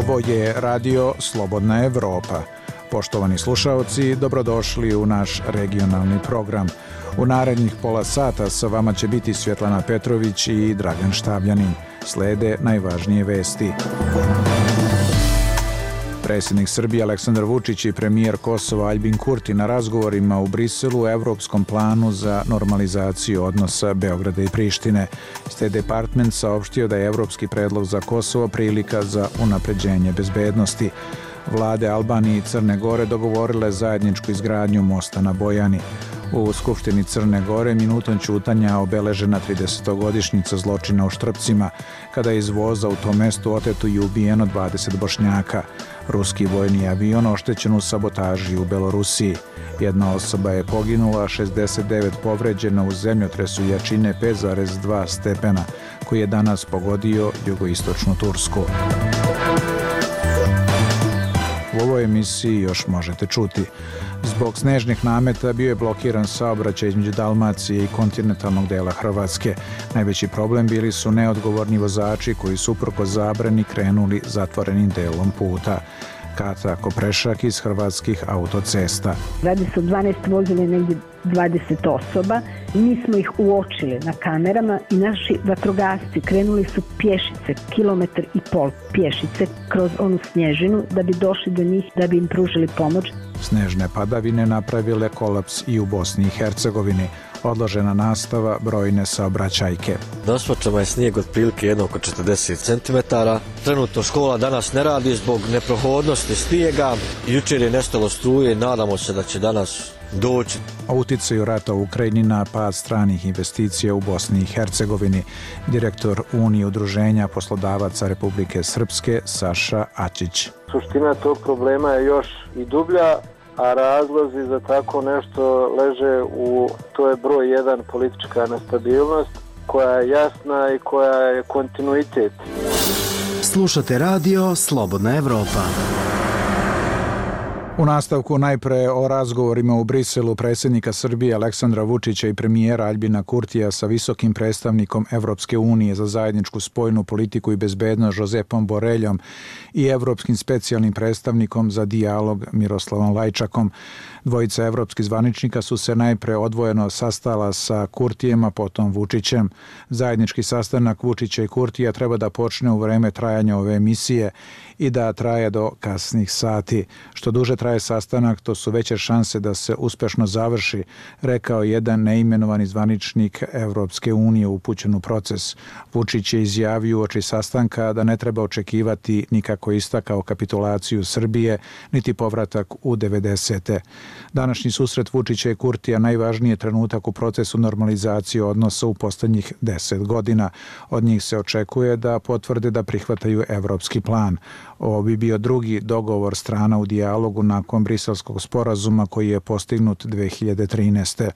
Ovo je radio Slobodna Evropa. Poštovani slušaoci, dobrodošli u naš regionalni program. U narednih pola sata sa vama će biti Svjetlana Petrović i Dragan Štavljanin. Slede najvažnije vesti. Predsjednik Srbije Aleksandar Vučić i premijer Kosova Albin Kurti na razgovorima u Briselu u Evropskom planu za normalizaciju odnosa Beograda i Prištine. State Department saopštio da je Evropski predlog za Kosovo prilika za unapređenje bezbednosti. Vlade Albanije i Crne Gore dogovorile zajedničku izgradnju mosta na Bojani. U Skupštini Crne Gore minutom čutanja obeležena 30-godišnjica zločina u Štrpcima, kada je iz voza u tom mestu otetu i ubijeno 20 bošnjaka. Ruski vojni avion oštećen u sabotaži u Belorusiji. Jedna osoba je poginula, 69 povređena u zemljotresu jačine 5,2 stepena, koji je danas pogodio jugoistočnu Tursku. U ovoj emisiji još možete čuti. Zbog snežnih nameta bio je blokiran saobraćaj između Dalmacije i kontinentalnog dela Hrvatske. Najveći problem bili su neodgovorni vozači koji su uprko zabrani krenuli zatvorenim delom puta. Kata Koprešak iz Hrvatskih autocesta. Radi se o 12 vozile, negdje 20 osoba. Mi smo ih uočili na kamerama i naši vatrogasci krenuli su pješice, kilometar i pol pješice kroz onu snježinu da bi došli do njih, da bi im pružili pomoć. Snežne padavine napravile kolaps i u Bosni i Hercegovini. Odložena nastava brojne saobraćajke. Na asfaltama je snijeg od prilike jedno oko 40 cm. Trenutno škola danas ne radi zbog neprohodnosti snijega. Jučer je nestalo struje, nadamo se da će danas doći. O uticaju rata u Ukrajini na pad stranih investicija u Bosni i Hercegovini, direktor Unije udruženja poslodavaca Republike Srpske Saša Ačić. Suština tog problema je još i dublja, a razlozi za tako nešto leže u, to je broj jedan, politička nestabilnost, koja je jasna i koja je kontinuitet. Slušate radio Slobodna Evropa. U nastavku najpre o razgovorima u Briselu predsjednika Srbije Aleksandra Vučića i premijera Albina Kurtija sa visokim predstavnikom Evropske unije za zajedničku spojnu politiku i bezbednost Josepom Boreljom i evropskim specijalnim predstavnikom za dijalog Miroslavom Lajčakom. Dvojica evropskih zvaničnika su se najpre odvojeno sastala sa Kurtijem, a potom Vučićem. Zajednički sastanak Vučića i Kurtija treba da počne u vreme trajanja ove emisije i da traje do kasnih sati. Što duže traje sastanak, to su veće šanse da se uspešno završi, rekao jedan neimenovani zvaničnik Evropske unije upućen u proces. Vučić je izjavio oči sastanka da ne treba očekivati nikako istakao kapitulaciju Srbije, niti povratak u 90. Današnji susret Vučića i Kurtija najvažniji je trenutak u procesu normalizacije odnosa u poslednjih deset godina. Od njih se očekuje da potvrde da prihvataju evropski plan. Ovo bi bio drugi dogovor strana u dijalogu nakon briselskog sporazuma koji je postignut 2013.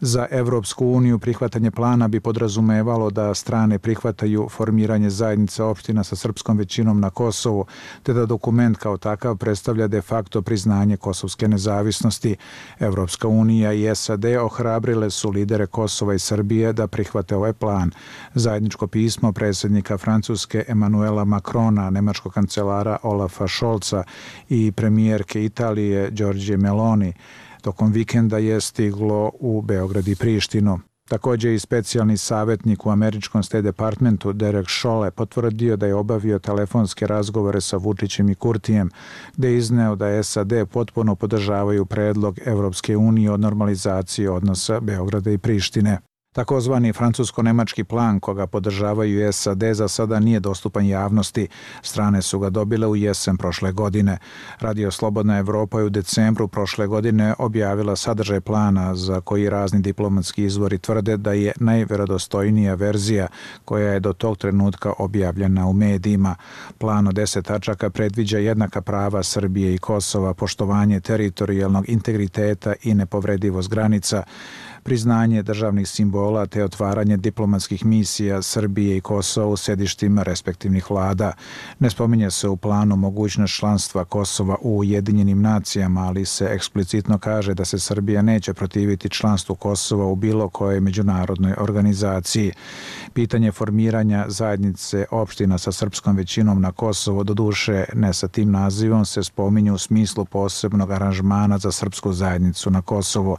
Za Evropsku uniju prihvatanje plana bi podrazumevalo da strane prihvataju formiranje zajednice opština sa srpskom većinom na Kosovu, te da dokument kao takav predstavlja de facto priznanje kosovske nezavisnosti. Evropska unija i SAD ohrabrile su lidere Kosova i Srbije da prihvate ovaj plan. Zajedničko pismo predsjednika Francuske Emanuela Macrona, nemačkog kancelara Olafa Scholza i premijerke Italije Giorgije Meloni tokom vikenda je stiglo u Beograd i Prištinu. Također i specijalni savjetnik u američkom State Departmentu Derek Šole potvrdio da je obavio telefonske razgovore sa Vučićem i Kurtijem, gde je izneo da SAD potpuno podržavaju predlog Evropske unije o normalizaciji odnosa Beograda i Prištine. Takozvani francusko-nemački plan koga podržavaju SAD za sada nije dostupan javnosti. Strane su ga dobile u jesen prošle godine. Radio Slobodna Evropa je u decembru prošle godine objavila sadržaj plana za koji razni diplomatski izvori tvrde da je najverodostojnija verzija koja je do tog trenutka objavljena u medijima. Plan od deset tačaka predviđa jednaka prava Srbije i Kosova, poštovanje teritorijalnog integriteta i nepovredivost granica, priznanje državnih simbola te otvaranje diplomatskih misija Srbije i Kosova u sedištima respektivnih vlada. Ne spominje se u planu mogućnost članstva Kosova u Ujedinjenim nacijama, ali se eksplicitno kaže da se Srbija neće protiviti članstvu Kosova u bilo kojoj međunarodnoj organizaciji. Pitanje formiranja zajednice opština sa srpskom većinom na Kosovo do duše ne sa tim nazivom se spominje u smislu posebnog aranžmana za srpsku zajednicu na Kosovo.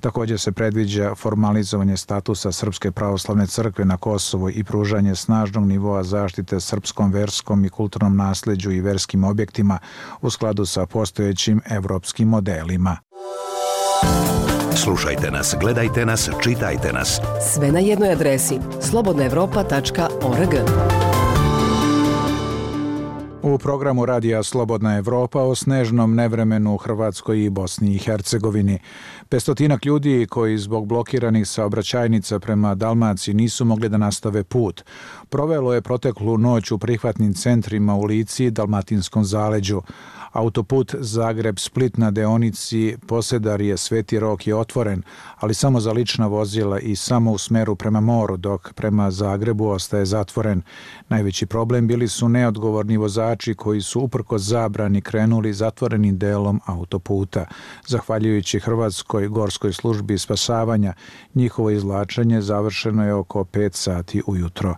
Također se predviđa formalizovanje statusa Srpske pravoslavne crkve na Kosovo i pružanje snažnog nivoa zaštite srpskom verskom i kulturnom nasljeđu i verskim objektima u skladu sa postojećim evropskim modelima. Slušajte nas, gledajte nas, čitajte nas. Sve na jednoj adresi slobodnaevropa.org. U programu Radija Slobodna Evropa o snežnom nevremenu u Hrvatskoj i Bosni i Hercegovini. Pestotinak ljudi koji zbog blokiranih saobraćajnica prema Dalmaciji nisu mogli da nastave put. Provelo je proteklu noć u prihvatnim centrima u Lici i Dalmatinskom zaleđu. Autoput Zagreb-Split na deonici Posedar je Sveti Rok je otvoren, ali samo za lična vozila i samo u smeru prema moru, dok prema Zagrebu ostaje zatvoren. Najveći problem bili su neodgovorni vozači koji su uprko zabrani krenuli zatvorenim delom autoputa. Zahvaljujući Hrvatskoj gorskoj službi spasavanja, njihovo izlačenje završeno je oko 5 sati ujutro,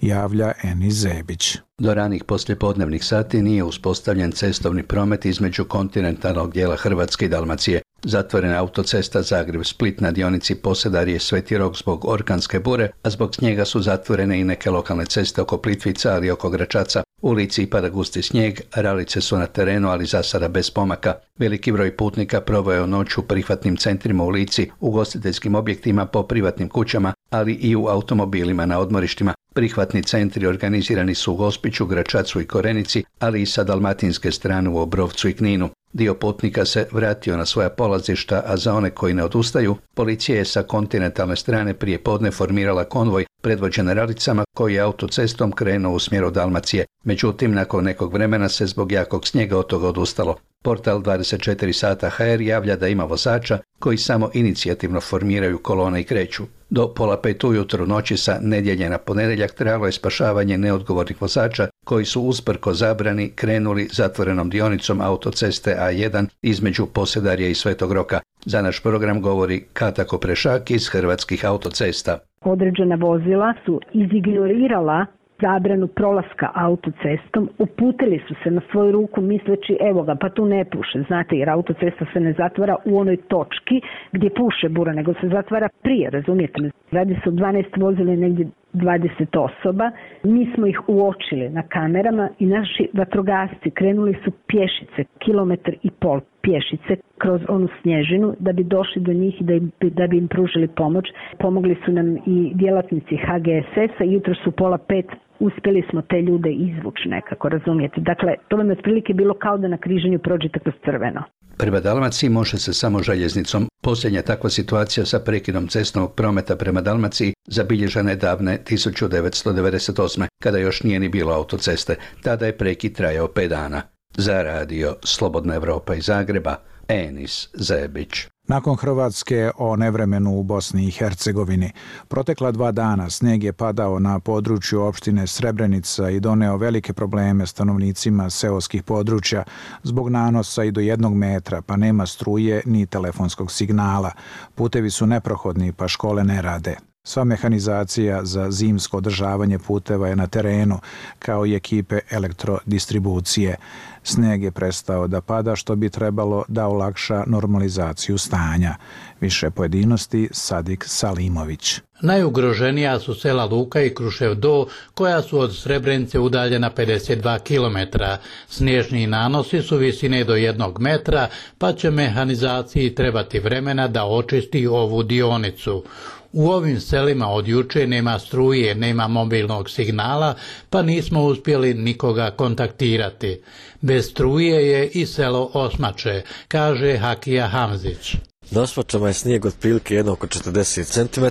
javlja Eni Zebić. Do ranih poslijepodnevnih sati nije uspostavljen cestovni promet između kontinentalnog dijela Hrvatske i Dalmacije. Zatvorena autocesta Zagreb-Split na dionici Posedarije Sveti Rok zbog orkanske bure, a zbog snijega su zatvorene i neke lokalne ceste oko Plitvica, ali oko Gračaca. U ulici pada gusti snijeg, ralice su na terenu, ali za sada bez pomaka. Veliki broj putnika proveo noć u prihvatnim centrima u lici, u gostiteljskim objektima po privatnim kućama, ali i u automobilima na odmorištima. Prihvatni centri organizirani su u Gospiću, Gračacu i Korenici, ali i sa dalmatinske strane u Obrovcu i Kninu. Dio putnika se vratio na svoja polazišta, a za one koji ne odustaju, policija je sa kontinentalne strane prije podne formirala konvoj predvođen ralicama koji je autocestom krenuo u smjeru Dalmacije. Međutim, nakon nekog vremena se zbog jakog snijega od toga odustalo. Portal 24 sata HR javlja da ima vozača koji samo inicijativno formiraju kolone i kreću. Do pola pet ujutro noći sa nedjelje na ponedjeljak trajalo je spašavanje neodgovornih vozača koji su usprko zabrani krenuli zatvorenom dionicom autoceste A1 između Posedarja i Svetog Roka. Za naš program govori Kata Koprešak iz Hrvatskih autocesta. Određena vozila su izignorirala zabranu prolaska autocestom, uputili su se na svoju ruku misleći evo ga, pa tu ne puše, znate, jer autocesta se ne zatvara u onoj točki gdje puše bura, nego se zatvara prije, razumijete me. Radi se o 12 vozila negdje 20 osoba. Mi smo ih uočili na kamerama i naši vatrogasci krenuli su pješice, kilometar i pol pješice kroz onu snježinu da bi došli do njih i da, im, da bi im pružili pomoć. Pomogli su nam i djelatnici HGSS-a. Jutro su pola pet uspjeli smo te ljude izvući nekako, razumijete. Dakle, to vam je otprilike bilo kao da na križanju prođete kroz crveno. Prema Dalmaciji može se samo željeznicom. Posljednja takva situacija sa prekidom cestnog prometa prema Dalmaciji zabilježena je davne 1998. kada još nije ni bilo autoceste. Tada je prekid trajao 5 dana. Za radio Slobodna Evropa iz Zagreba, Enis Zebić. Nakon Hrvatske o nevremenu u Bosni i Hercegovini. Protekla dva dana sneg je padao na području opštine Srebrenica i doneo velike probleme stanovnicima seoskih područja zbog nanosa i do jednog metra, pa nema struje ni telefonskog signala. Putevi su neprohodni, pa škole ne rade. Sva mehanizacija za zimsko održavanje puteva je na terenu, kao i ekipe elektrodistribucije. Sneg je prestao da pada, što bi trebalo da olakša normalizaciju stanja. Više pojedinosti Sadik Salimović. Najugroženija su sela Luka i Krušev Do, koja su od Srebrenice udaljena 52 km. Snježni nanosi su visine do jednog metra, pa će mehanizaciji trebati vremena da očisti ovu dionicu. U ovim selima od juče nema struje, nema mobilnog signala, pa nismo uspjeli nikoga kontaktirati. Bez struje je i selo Osmače, kaže Hakija Hamzić. Na Osmačama je snijeg od prilike jedno oko 40 cm.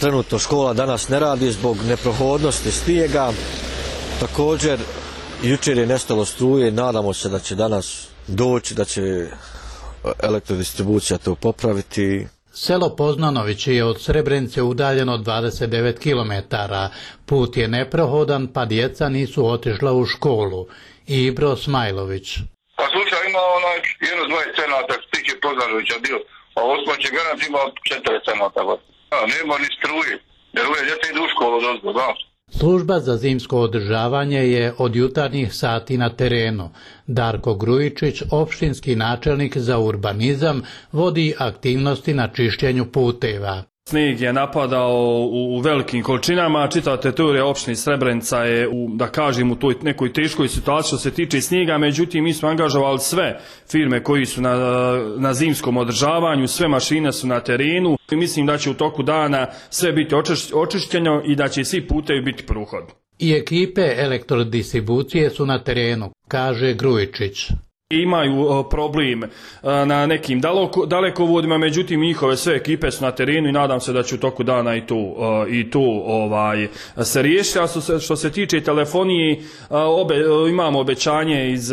Trenutno škola danas ne radi zbog neprohodnosti snijega. Također, jučer je nestalo struje, nadamo se da će danas doći, da će e, elektrodistribucija to popraviti Selo Poznanović je od Srebrenice udaljeno 29 km. Put je neprohodan pa djeca nisu otišla u školu. Ibro Smajlović. Pa slučaj ima onaj jedno dva cenata što tiče Poznanovića bio, a osma će garant ima četiri cenata. A, nema ni struje, jer ove djeca idu u školu dozbo, znaš. Služba za zimsko održavanje je od jutarnjih sati na terenu. Darko Grujičić, opštinski načelnik za urbanizam, vodi aktivnosti na čišćenju puteva. Snijeg je napadao u, u velikim količinama, čita teritorija opštine Srebrenica je u, da kažem, u toj nekoj teškoj situaciji što se tiče snijega, međutim mi smo angažovali sve firme koji su na, na zimskom održavanju, sve mašine su na terenu i mislim da će u toku dana sve biti očišćeno i da će svi putevi biti pruhod. I ekipe elektrodistribucije su na terenu, kaže Grujičić imaju problem e, na nekim dalekovodima, međutim njihove sve ekipe su na terenu i nadam se da će u toku dana i tu, e, i tu ovaj, se riješiti. A što se tiče telefonije, e, obe, imamo obećanje iz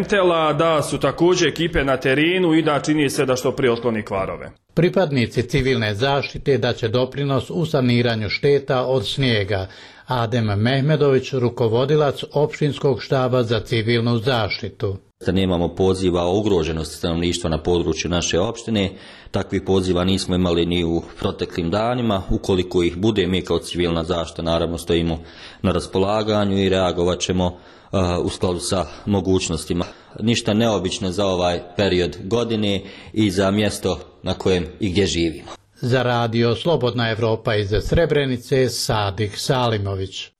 MTL-a da su također ekipe na terenu i da čini se da što prije otkloni kvarove. Pripadnici civilne zaštite da će doprinos u saniranju šteta od snijega, Adem Mehmedović, rukovodilac opštinskog štaba za civilnu zaštitu. Da nemamo poziva o ugroženosti stanovništva na području naše opštine, takvih poziva nismo imali ni u proteklim danima. Ukoliko ih bude, mi kao civilna zaštita naravno stojimo na raspolaganju i reagovat ćemo uh, u skladu sa mogućnostima. Ništa neobično za ovaj period godine i za mjesto na kojem i gdje živimo. Za radio Slobodna Evropa iz Srebrenice, Sadik Salimović.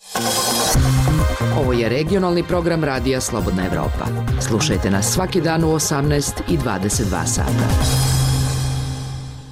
Ovo je regionalni program Radija Slobodna Evropa. Slušajte nas svaki dan u 18 i 22 sata.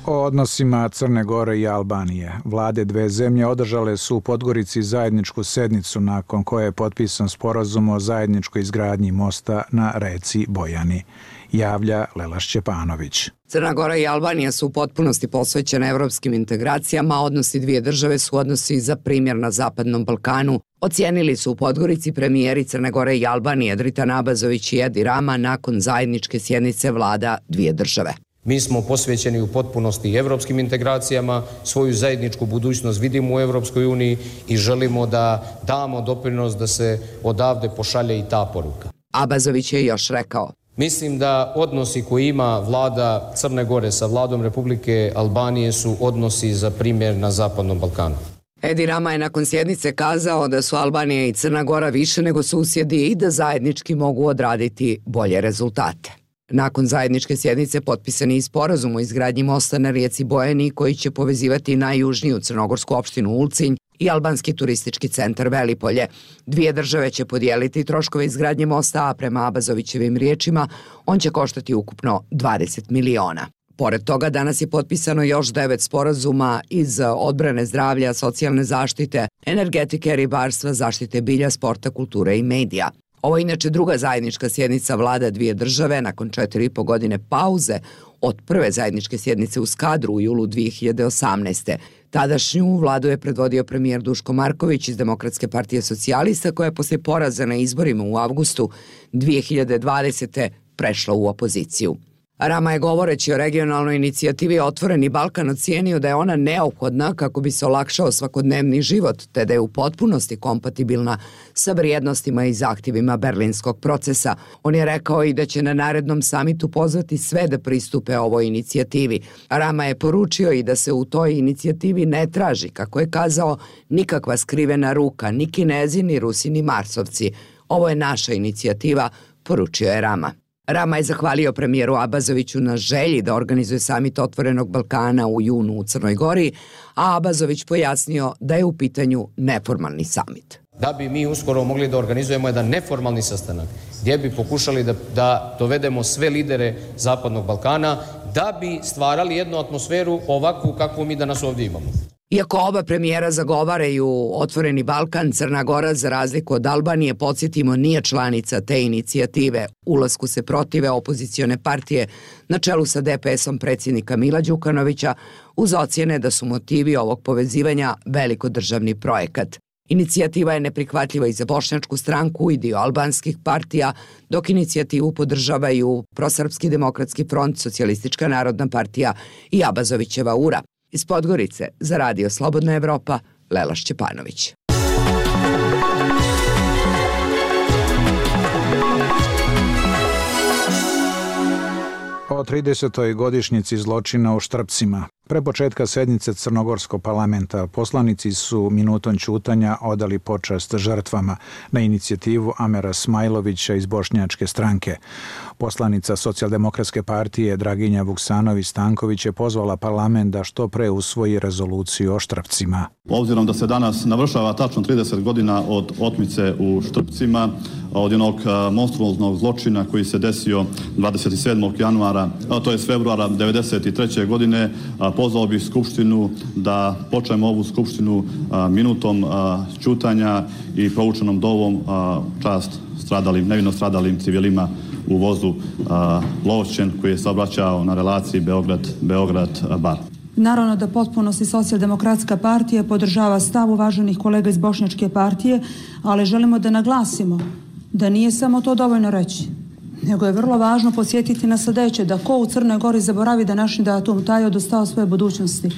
O odnosima Crne Gore i Albanije. Vlade dve zemlje održale su u Podgorici zajedničku sednicu nakon koje je potpisan sporazum o zajedničkoj izgradnji mosta na reci Bojani javlja Lela Šćepanović. Crna Gora i Albanija su u potpunosti posvećene evropskim integracijama, odnosi dvije države su odnosi za primjer na Zapadnom Balkanu. Ocijenili su u Podgorici premijeri Crne Gore i Albanije Drita Nabazović i Edi Rama nakon zajedničke sjednice vlada dvije države. Mi smo posvećeni u potpunosti evropskim integracijama, svoju zajedničku budućnost vidimo u Evropskoj uniji i želimo da damo doprinos da se odavde pošalje i ta poruka. Abazović je još rekao, Mislim da odnosi koji ima vlada Crne Gore sa vladom Republike Albanije su odnosi za primjer na Zapadnom Balkanu. Edi Rama je nakon sjednice kazao da su Albanija i Crna Gora više nego susjedi i da zajednički mogu odraditi bolje rezultate. Nakon zajedničke sjednice potpisani i sporazum o izgradnji mosta na rijeci Bojeni koji će povezivati najjužniju crnogorsku opštinu Ulcinj i albanski turistički centar Velipolje. Dvije države će podijeliti troškove izgradnje mosta, a prema Abazovićevim riječima on će koštati ukupno 20 miliona. Pored toga, danas je potpisano još devet sporazuma iz odbrane zdravlja, socijalne zaštite, energetike, ribarstva, zaštite bilja, sporta, kulture i medija. Ovo je inače druga zajednička sjednica vlada dvije države nakon četiri i po godine pauze od prve zajedničke sjednice u Skadru u julu 2018. Tadašnju vladu je predvodio premijer Duško Marković iz Demokratske partije socijalista koja je posle poraza na izborima u avgustu 2020. prešla u opoziciju. Rama je govoreći o regionalnoj inicijativi Otvoreni Balkan ocijenio da je ona neophodna kako bi se olakšao svakodnevni život, te da je u potpunosti kompatibilna sa vrijednostima i zahtjevima berlinskog procesa. On je rekao i da će na narednom samitu pozvati sve da pristupe ovoj inicijativi. Rama je poručio i da se u toj inicijativi ne traži, kako je kazao, nikakva skrivena ruka, ni kinezi, ni rusi, ni marsovci. Ovo je naša inicijativa, poručio je Rama. Rama je zahvalio premijeru Abazoviću na želji da organizuje samit Otvorenog Balkana u junu u Crnoj Gori, a Abazović pojasnio da je u pitanju neformalni samit. Da bi mi uskoro mogli da organizujemo jedan neformalni sastanak gdje bi pokušali da, da dovedemo sve lidere Zapadnog Balkana da bi stvarali jednu atmosferu ovakvu kakvu mi danas ovdje imamo. Iako oba premijera zagovaraju otvoreni Balkan, Crna Gora za razliku od Albanije, podsjetimo, nije članica te inicijative. Ulasku se protive opozicione partije na čelu sa DPS-om predsjednika Mila Đukanovića uz ocjene da su motivi ovog povezivanja veliko državni projekat. Inicijativa je neprihvatljiva i za bošnjačku stranku i dio albanskih partija, dok inicijativu podržavaju Prosrpski demokratski front, Socijalistička narodna partija i Abazovićeva ura. Iz Podgorice za Radio Slobodna Evropa, Lela Šćepanović. O 30. godišnjici zločina u Štrpcima. Pre početka sednice Crnogorskog parlamenta poslanici su minutom čutanja odali počast žrtvama na inicijativu Amera Smajlovića iz Bošnjačke stranke. Poslanica Socijaldemokratske partije Draginja Vuksanović Stanković je pozvala parlament da što pre usvoji rezoluciju o Štrpcima. Obzirom da se danas navršava tačno 30 godina od otmice u Štrpcima, od jednog monstruoznog zločina koji se desio 27. januara, to je februara 1993. godine, pozvao bih Skupštinu da počnemo ovu Skupštinu minutom čutanja i povučenom dovom čast stradalim, nevino stradalim civilima u vozu Lovćen koji je saobraćao na relaciji Beograd-Beograd-Bar. Naravno da potpunosti socijaldemokratska partija podržava stav uvaženih kolega iz Bošnjačke partije, ali želimo da naglasimo da nije samo to dovoljno reći nego je vrlo važno posjetiti na sljedeće, da ko u Crnoj Gori zaboravi da naši datum taj odostao svoje budućnosti.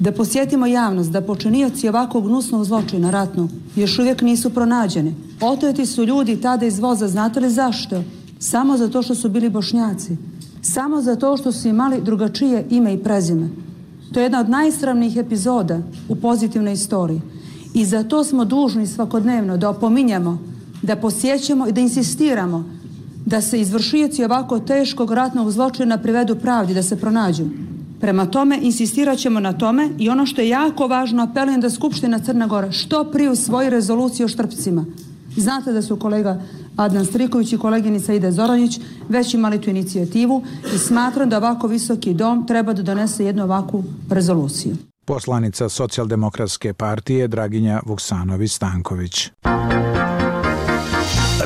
Da posjetimo javnost da počinioci ovakvog gnusnog zločina ratnog još uvijek nisu pronađeni. Oteti su ljudi tada iz voza, znate li zašto? Samo zato što su bili bošnjaci. Samo zato što su imali drugačije ime i prezime. To je jedna od najsramnijih epizoda u pozitivnoj istoriji. I za to smo dužni svakodnevno da opominjamo, da posjećamo i da insistiramo da se izvršijaci ovako teškog ratnog zločina privedu pravdi, da se pronađu. Prema tome, insistirat ćemo na tome i ono što je jako važno, apelujem da Skupština Crna Gora što prije svoji rezoluciji o štrpcima. Znate da su kolega Adnan Striković i koleginica Ida Zoranić već imali tu inicijativu i smatram da ovako visoki dom treba da donese jednu ovakvu rezoluciju. Poslanica socijaldemokratske partije Draginja Vuksanović-Stanković.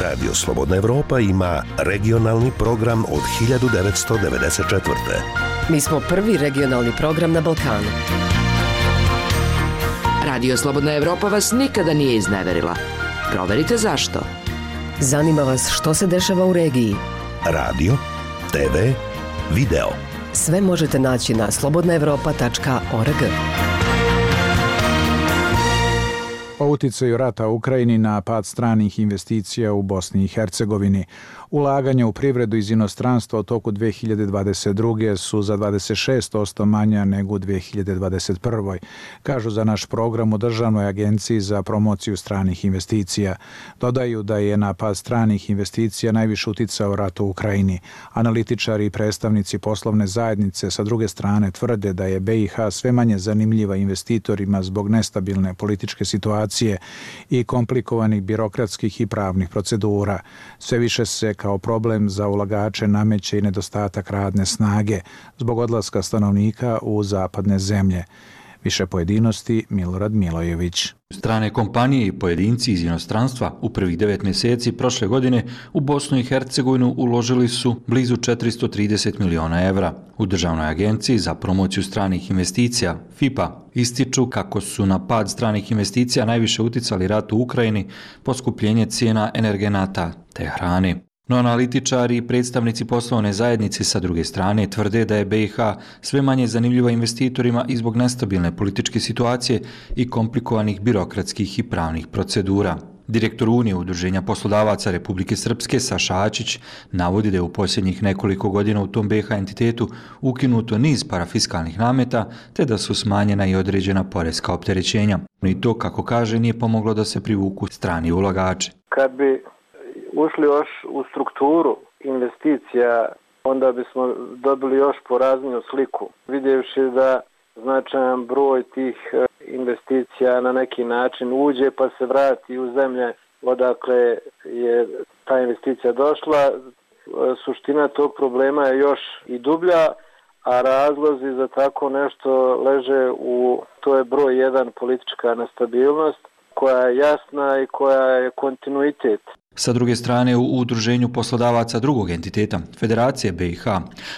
Radio Slobodna Evropa ima regionalni program od 1994. Mi smo prvi regionalni program na Balkanu. Radio Slobodna Evropa vas nikada nije izneverila. Proverite zašto. Zanima vas što se dešava u regiji. Radio, TV, video. Sve možete naći na slobodnaevropa.org o uticaju rata u Ukrajini na pad stranih investicija u Bosni i Hercegovini. Ulaganja u privredu iz inostranstva u toku 2022. su za 26% manja nego u 2021. Kažu za naš program u Državnoj agenciji za promociju stranih investicija. Dodaju da je na pad stranih investicija najviše uticao rat u Ukrajini. Analitičari i predstavnici poslovne zajednice sa druge strane tvrde da je BiH sve manje zanimljiva investitorima zbog nestabilne političke situacije i komplikovanih birokratskih i pravnih procedura. Sve više se kao problem za ulagače nameće i nedostatak radne snage zbog odlaska stanovnika u zapadne zemlje. Više pojedinosti Milorad Milojević. Strane kompanije i pojedinci iz inostranstva u prvih devet mjeseci prošle godine u Bosnu i Hercegovinu uložili su blizu 430 miliona evra. U Državnoj agenciji za promociju stranih investicija, FIPA, ističu kako su na pad stranih investicija najviše uticali rat u Ukrajini, poskupljenje cijena energenata te hrane. No analitičari i predstavnici poslovne zajednice sa druge strane tvrde da je BiH sve manje zanimljiva investitorima i zbog nestabilne političke situacije i komplikovanih birokratskih i pravnih procedura. Direktor Unije Udruženja poslodavaca Republike Srpske Saša Ačić navodi da je u posljednjih nekoliko godina u tom BiH entitetu ukinuto niz parafiskalnih nameta te da su smanjena i određena porezka opterećenja. I to, kako kaže, nije pomoglo da se privuku strani ulagači. Kad bi ušli još u strukturu investicija, onda bismo dobili još porazniju sliku. Vidjevši da značajan broj tih e, investicija na neki način uđe pa se vrati u zemlje odakle je ta investicija došla. E, suština tog problema je još i dublja, a razlozi za tako nešto leže u, to je broj jedan politička nestabilnost koja je jasna i koja je kontinuitet. Sa druge strane, u udruženju poslodavaca drugog entiteta, Federacije BiH,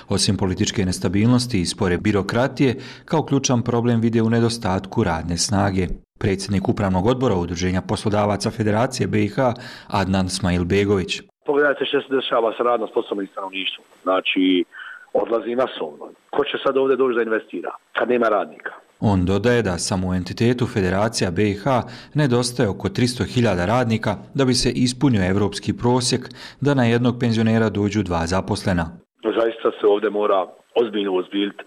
osim političke nestabilnosti i spore birokratije, kao ključan problem vide u nedostatku radne snage. predsjednik upravnog odbora Udruženja poslodavaca Federacije BiH Adnan Smail Begović. Pogledajte što se dešava sa radno sposobnim stanovništvom. Znači, odlazi masovno. Ko će sad ovdje doći da investira kad nema radnika? On dodaje da samo u entitetu Federacija BiH nedostaje oko 300.000 radnika da bi se ispunio evropski prosjek da na jednog penzionera dođu dva zaposlena. Zaista se ovdje mora ozbiljno ozbiljiti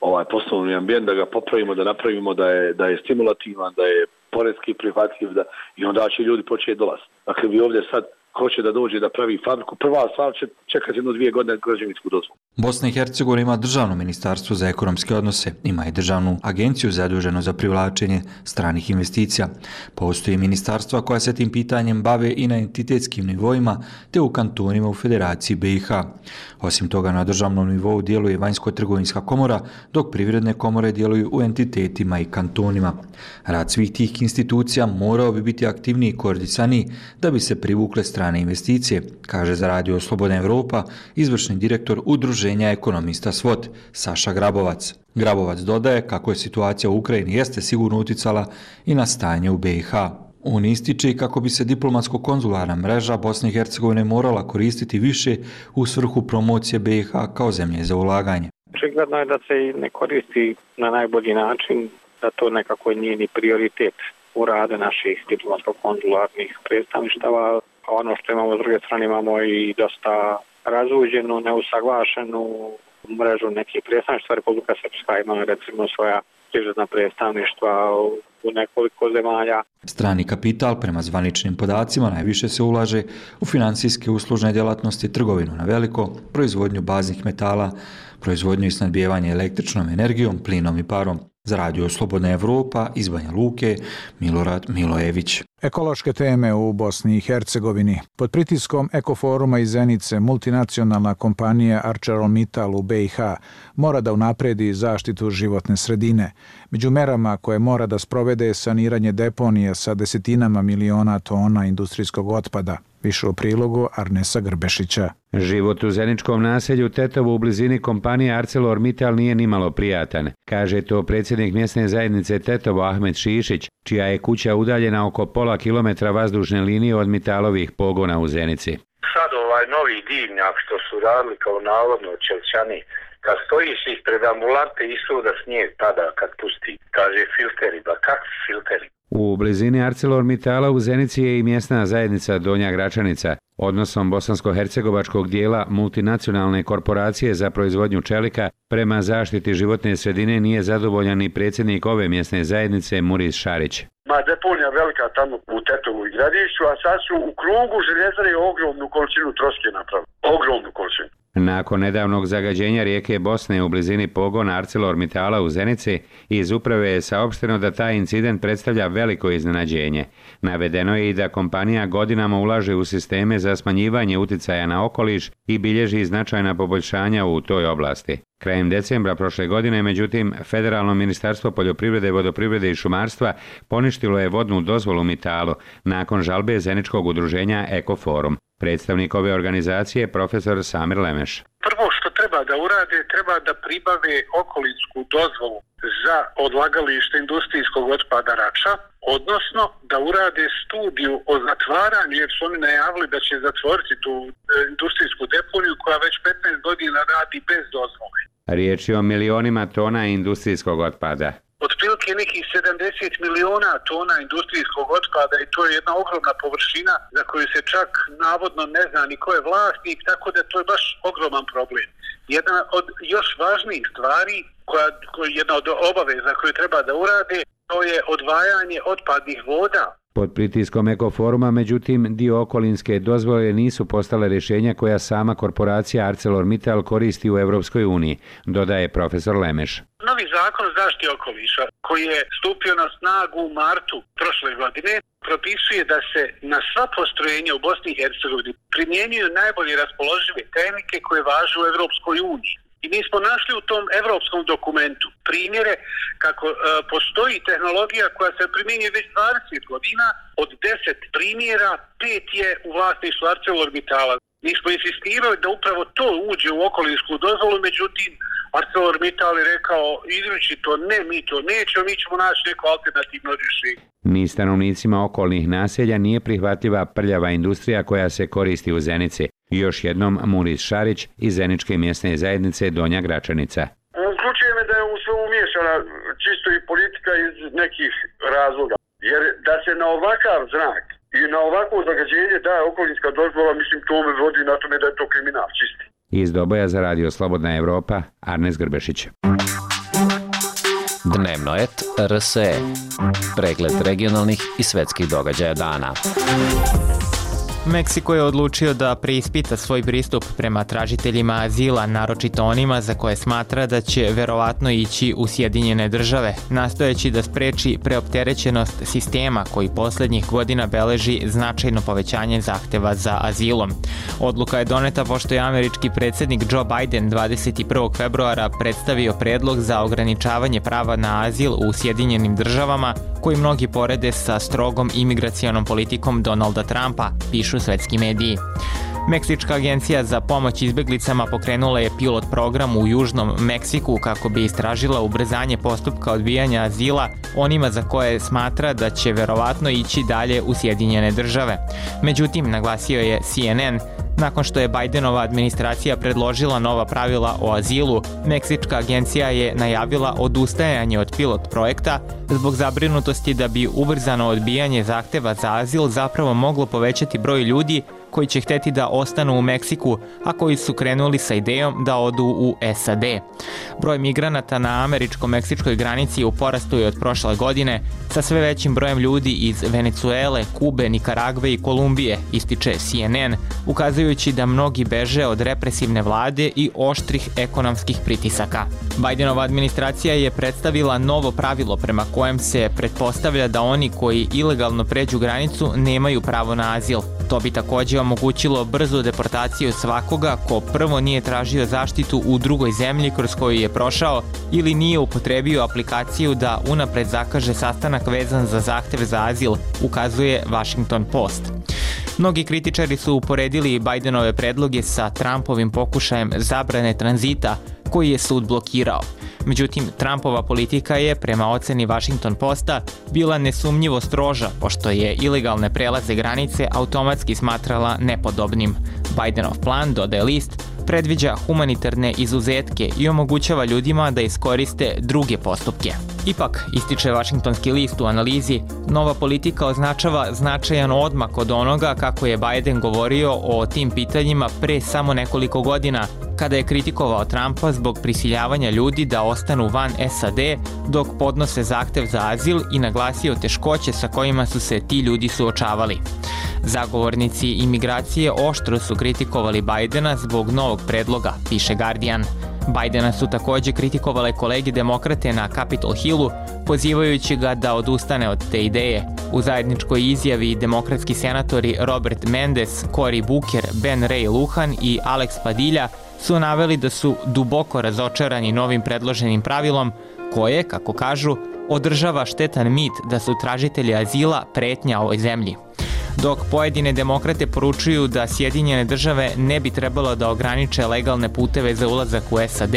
ovaj poslovni ambijent, da ga popravimo, da napravimo da je, da je stimulativan, da je poredski prihvatljiv da, i onda će ljudi početi dolaziti. Dakle, vi ovdje sad hoće da dođe da pravi fabriku, prva stvar će čekati jedno dvije godine građevinsku dozvolu. Bosna i Hercegovina ima državno ministarstvo za ekonomske odnose, ima i državnu agenciju zaduženu za privlačenje stranih investicija. Postoji ministarstva koja se tim pitanjem bave i na entitetskim nivoima, te u kantonima u Federaciji BiH. Osim toga, na državnom nivou djeluje Vanjsko-trgovinska komora, dok privredne komore djeluju u entitetima i kantonima. Rad svih tih institucija morao bi biti aktivniji i koordisaniji da bi se privukle strane investicije, kaže za Radio Slobodna Evropa izvršni direktor Udruženja ekonomista SWOT, Saša Grabovac. Grabovac dodaje kako je situacija u Ukrajini jeste sigurno uticala i na stanje u BiH. On ističe kako bi se diplomatsko-konzularna mreža Bosne i Hercegovine morala koristiti više u svrhu promocije BiH kao zemlje za ulaganje. Očigledno je da se ne koristi na najbolji način, da to nekako nije ni prioritet u rade naših diplomatsko-konzularnih predstavništava. Ono što imamo s druge strane imamo i dosta razuđenu, neusaglašenu mrežu nekih predstavništva. Republika Srpska ima recimo svoja privredna predstavništva u nekoliko zemalja. Strani kapital, prema zvaničnim podacima, najviše se ulaže u financijske uslužne djelatnosti, trgovinu na veliko, proizvodnju baznih metala, proizvodnju i snadbijevanje električnom energijom, plinom i parom. Za radio Slobodna Evropa iz Banja Luke, Milorad Milojević. Ekološke teme u Bosni i Hercegovini. Pod pritiskom Ekoforuma iz Zenice, multinacionalna kompanija ArcelorMittal u BiH mora da unapredi zaštitu životne sredine. Među merama koje mora da sprovede je saniranje deponija sa desetinama miliona tona industrijskog otpada. Više u prilogu Arnesa Grbešića. Život u Zeničkom naselju Tetovo u blizini kompanije ArcelorMittal nije nimalo prijatan, kaže to predsjednik mjesne zajednice Tetovo Ahmed Šišić, čija je kuća udaljena oko pola kilometra vazdušne linije od Mitalovih pogona u Zenici. Sad ovaj novi divnjak što su radili kao navodno čelčani, kad stojiš ispred ambulante i da snijeg pada kad pusti, kaže filteri, ba kak filteri? U blizini ArcelorMittala u Zenici je i mjesna zajednica Donja Gračanica. Odnosom bosansko-hercegovačkog dijela multinacionalne korporacije za proizvodnju čelika prema zaštiti životne sredine nije zadovoljan i predsjednik ove mjesne zajednice Muris Šarić. Ma deponija velika tamo u Tetovu i gradišću, a sad su u krugu željezare ogromnu količinu troske napravili. Ogromnu količinu. Nakon nedavnog zagađenja rijeke Bosne u blizini pogona ArcelorMittala u Zenici, iz uprave je saopšteno da taj incident predstavlja veliko iznenađenje. Navedeno je i da kompanija godinama ulaže u sisteme za smanjivanje uticaja na okoliš i bilježi značajna poboljšanja u toj oblasti. Krajem decembra prošle godine, međutim, Federalno ministarstvo poljoprivrede, vodoprivrede i šumarstva poništilo je vodnu dozvolu Mitalo nakon žalbe Zeničkog udruženja Ekoforum. Predstavnik ove organizacije je profesor Samir Lemeš. Prvo što treba da urade, treba da pribave okolinsku dozvolu za odlagalište industrijskog otpada Rača, odnosno da urade studiju o zatvaranju, jer su oni najavili da će zatvoriti tu e, industrijsku deponiju koja već 15 godina radi bez dozvole. Riječ je o milionima tona industrijskog otpada otprilike nekih 70 miliona tona industrijskog otpada i to je jedna ogromna površina za koju se čak navodno ne zna ni ko je vlasnik, tako da to je baš ogroman problem. Jedna od još važnijih stvari, koja, koja, jedna od obaveza koju treba da urade, to je odvajanje otpadnih voda Pod pritiskom ekoforuma, međutim, dio okolinske dozvole nisu postale rješenja koja sama korporacija ArcelorMittal koristi u Evropskoj uniji, dodaje profesor Lemeš. Novi zakon o zaštiti okoliša, koji je stupio na snagu u martu prošle godine, propisuje da se na sva postrojenja u Bosni i Hercegovini primjenjuju najbolje raspoložive tehnike koje važu u Evropskoj uniji. I mi smo našli u tom evropskom dokumentu primjere kako e, postoji tehnologija koja se primjenjuje već 20 godina, od 10 primjera, pet je u vlasništvu ArcelorMittala. Mi smo insistirali da upravo to uđe u okolinsku dozvolu, međutim, ArcelorMittal je rekao, izruči to, ne, mi to nećemo, mi ćemo naći neko alternativno rješenje. Ni stanovnicima okolnih naselja nije prihvatljiva prljava industrija koja se koristi u Zenici. Još jednom Muris Šarić iz Zeničke mjesne zajednice Donja Gračanica. Uključuje me da je u sve umiješana čisto i politika iz nekih razloga. Jer da se na ovakav znak i na ovakvo zagađenje daje okolinska dozvola, mislim, to me vodi na tome da je to kriminal čisti. Iz Doboja za radio Slobodna Evropa, Arnes Grbešić. Dnevno et RSE. Pregled regionalnih i svetskih događaja dana. Meksiko je odlučio da preispita svoj pristup prema tražiteljima azila, naročito onima za koje smatra da će verovatno ići u Sjedinjene države, nastojeći da spreči preopterećenost sistema koji posljednjih godina beleži značajno povećanje zahteva za azilom. Odluka je doneta pošto je američki predsjednik Joe Biden 21. februara predstavio predlog za ograničavanje prava na azil u Sjedinjenim državama, koji mnogi porede sa strogom imigracijonom politikom Donalda Trumpa, pišu svetski mediji. Meksička agencija za pomoć izbeglicama pokrenula je pilot program u Južnom Meksiku kako bi istražila ubrzanje postupka odbijanja azila onima za koje smatra da će verovatno ići dalje u Sjedinjene države. Međutim, naglasio je CNN, Nakon što je Bidenova administracija predložila nova pravila o azilu, Meksička agencija je najavila odustajanje od pilot projekta zbog zabrinutosti da bi ubrzano odbijanje zahteva za azil zapravo moglo povećati broj ljudi koji će hteti da ostanu u Meksiku, a koji su krenuli sa idejom da odu u SAD. Broj migranata na američko-meksičkoj granici u porastu je od prošle godine, sa sve većim brojem ljudi iz Venecuele, Kube, Nikaragve i Kolumbije, ističe CNN, ukazujući da mnogi beže od represivne vlade i oštrih ekonomskih pritisaka. Bidenova administracija je predstavila novo pravilo prema kojem se pretpostavlja da oni koji ilegalno pređu granicu nemaju pravo na azil. To bi takođe omogućilo brzu deportaciju svakoga ko prvo nije tražio zaštitu u drugoj zemlji kroz koju je prošao ili nije upotrebio aplikaciju da unapred zakaže sastanak vezan za zahtev za azil, ukazuje Washington Post. Mnogi kritičari su uporedili Bidenove predloge sa Trumpovim pokušajem zabrane tranzita koji je sud blokirao. Međutim, Trumpova politika je, prema oceni Washington Posta, bila nesumnjivo stroža, pošto je ilegalne prelaze granice automatski smatrala nepodobnim. Bidenov plan, dodaje list, predviđa humanitarne izuzetke i omogućava ljudima da iskoriste druge postupke. Ipak, ističe Washingtonski list u analizi, nova politika označava značajan odmak od onoga kako je Biden govorio o tim pitanjima pre samo nekoliko godina, kada je kritikovao Trumpa zbog prisiljavanja ljudi da ostanu van SAD dok podnose zahtev za azil i naglasio teškoće sa kojima su se ti ljudi suočavali. Zagovornici imigracije oštro su kritikovali Bajdena zbog novog predloga, piše Guardian. Bajdena su također kritikovale kolege demokrate na Capitol Hillu, pozivajući ga da odustane od te ideje. U zajedničkoj izjavi demokratski senatori Robert Mendes, Cory Booker, Ben Ray Luhan i Alex Padilja su naveli da su duboko razočarani novim predloženim pravilom koje, kako kažu, održava štetan mit da su tražitelji azila pretnja ovoj zemlji. Dok pojedine demokrate poručuju da Sjedinjene države ne bi trebalo da ograniče legalne puteve za ulazak u SAD,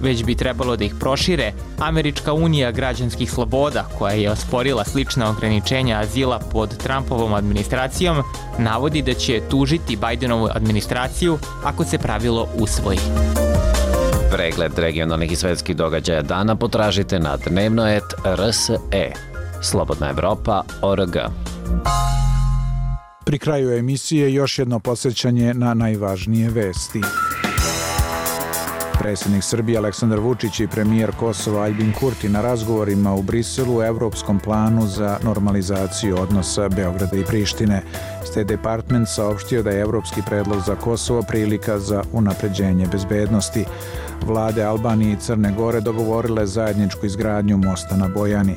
već bi trebalo da ih prošire, Američka unija građanskih sloboda, koja je osporila slična ograničenja azila pod Trumpovom administracijom, navodi da će tužiti Bidenovu administraciju ako se pravilo usvoji. Pregled regionalnih i svetskih događaja dana potražite na dnevnoet.rse. Slobodna Evropa.org. Pri kraju emisije još jedno posjećanje na najvažnije vesti. Predsjednik Srbije Aleksandar Vučić i premijer Kosova Albin Kurti na razgovorima u Briselu u Evropskom planu za normalizaciju odnosa Beograda i Prištine. State Department saopštio da je Evropski predlog za Kosovo prilika za unapređenje bezbednosti. Vlade Albanije i Crne Gore dogovorile zajedničku izgradnju mosta na Bojani.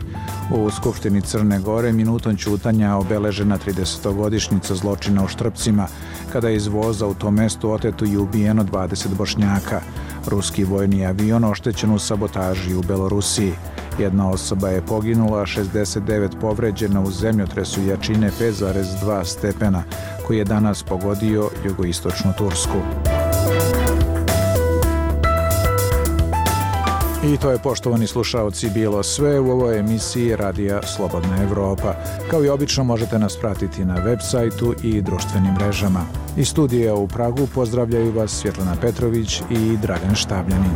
U Skupštini Crne Gore minutom čutanja obeležena 30-godišnjica zločina u Štrpcima, kada je iz voza u tom mestu otetu i ubijeno 20 bošnjaka. Ruski vojni avion oštećen u sabotaži u Belorusiji. Jedna osoba je poginula, 69 povređena u zemljotresu jačine 5,2 stepena, koji je danas pogodio jugoistočnu Tursku. I to je, poštovani slušalci, bilo sve u ovoj emisiji Radija Slobodna Evropa. Kao i obično možete nas pratiti na web sajtu i društvenim mrežama. Iz studija u Pragu pozdravljaju vas Svjetlana Petrović i Dragan Štabljanin.